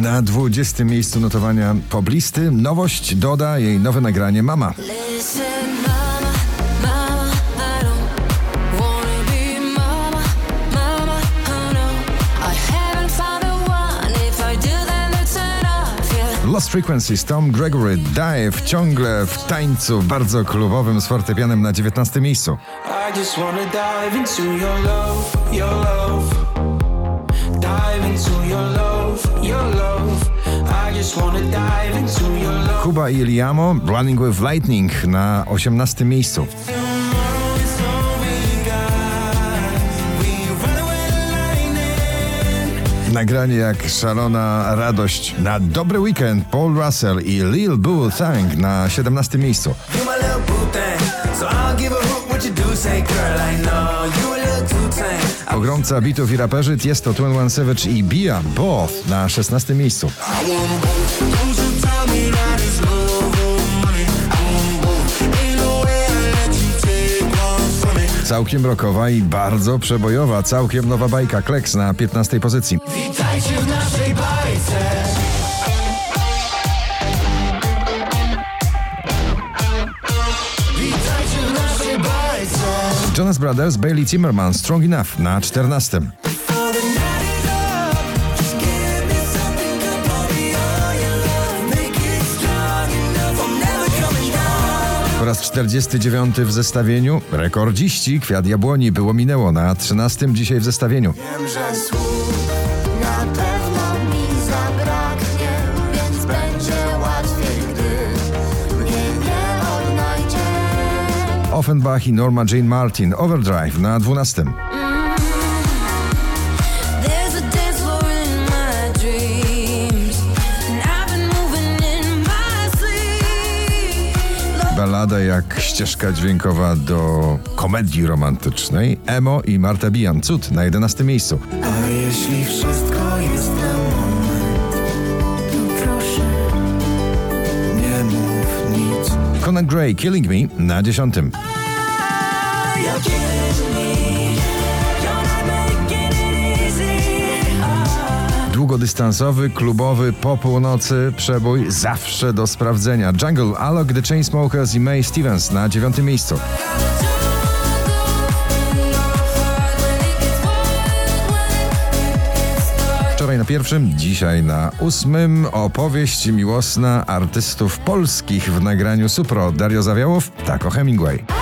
Na 20 miejscu notowania poblisty nowość doda jej nowe nagranie Mama. Oh no. Lost Frequencies Tom Gregory Dive ciągle w tańcu bardzo klubowym z fortepianem na 19 miejscu. I just wanna dive into your love, your love. Kuba i Liamo Running with Lightning na 18 miejscu. Nagranie jak szalona radość na dobry weekend. Paul Russell i Lil Boo Thang na 17 miejscu. Pogromca bitów i raperzy Tiesto, Twin One Savage i Bia Both na 16 miejscu. Całkiem rockowa i bardzo przebojowa, całkiem nowa bajka Kleks na 15 pozycji. Witajcie w naszej bajce. Witajcie w naszej bajce. Jonas Brothers, Bailey Zimmerman, Strong Enough na 14. 49 w zestawieniu rekordziści Kwiat Jabłoni było minęło na 13 dzisiaj w zestawieniu. Wiem, że słów na pewno mi zabraknie, więc będzie łatwiej, gdy mnie nie odnajdzie. Offenbach i Norma Jane Martin, Overdrive na 12. Balada jak ścieżka dźwiękowa do komedii romantycznej. Emo i Marta Bijan, Cud na 11 miejscu. A jeśli wszystko jest na moment, to proszę, nie mów nic. Conan Gray, Killing Me na 10. easy. Długodystansowy, klubowy, po północy przebój zawsze do sprawdzenia. Jungle, Alok, The Chainsmokers i May Stevens na 9 miejscu. Wczoraj na pierwszym, dzisiaj na ósmym opowieść miłosna artystów polskich w nagraniu Supro. Dario Zawiałow, Tako Hemingway.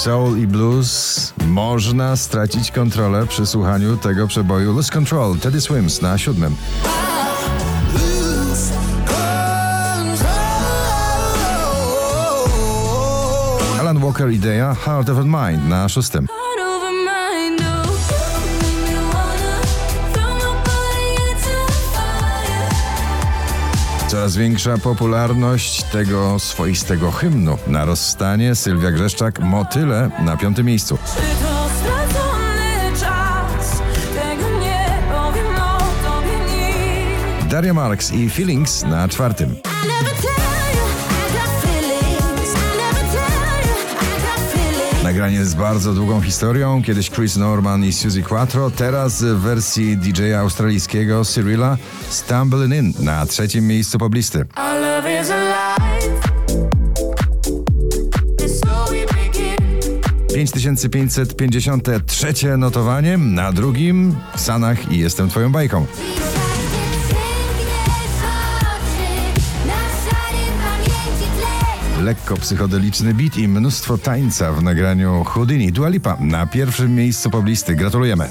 Soul i blues można stracić kontrolę przy słuchaniu tego przeboju Lose Control, Teddy Swims na siódmym. Alan Walker Idea, Heart of Mind na szóstym. Coraz większa popularność tego swoistego hymnu. Na rozstanie Sylwia Grzeszczak, Motyle na piątym miejscu. Daria Marks i Feelings na czwartym. Nagranie z bardzo długą historią. Kiedyś Chris Norman i Suzy Quattro, teraz w wersji DJ-a australijskiego Cyrilla Stumbling In na trzecim miejscu poblisty. Our love is alive It's so we begin 5553 notowanie, na drugim Sanach i Jestem Twoją bajką. Lekko psychodeliczny beat i mnóstwo tańca w nagraniu Houdini Dua Lipa na pierwszym miejscu poblisty. Gratulujemy.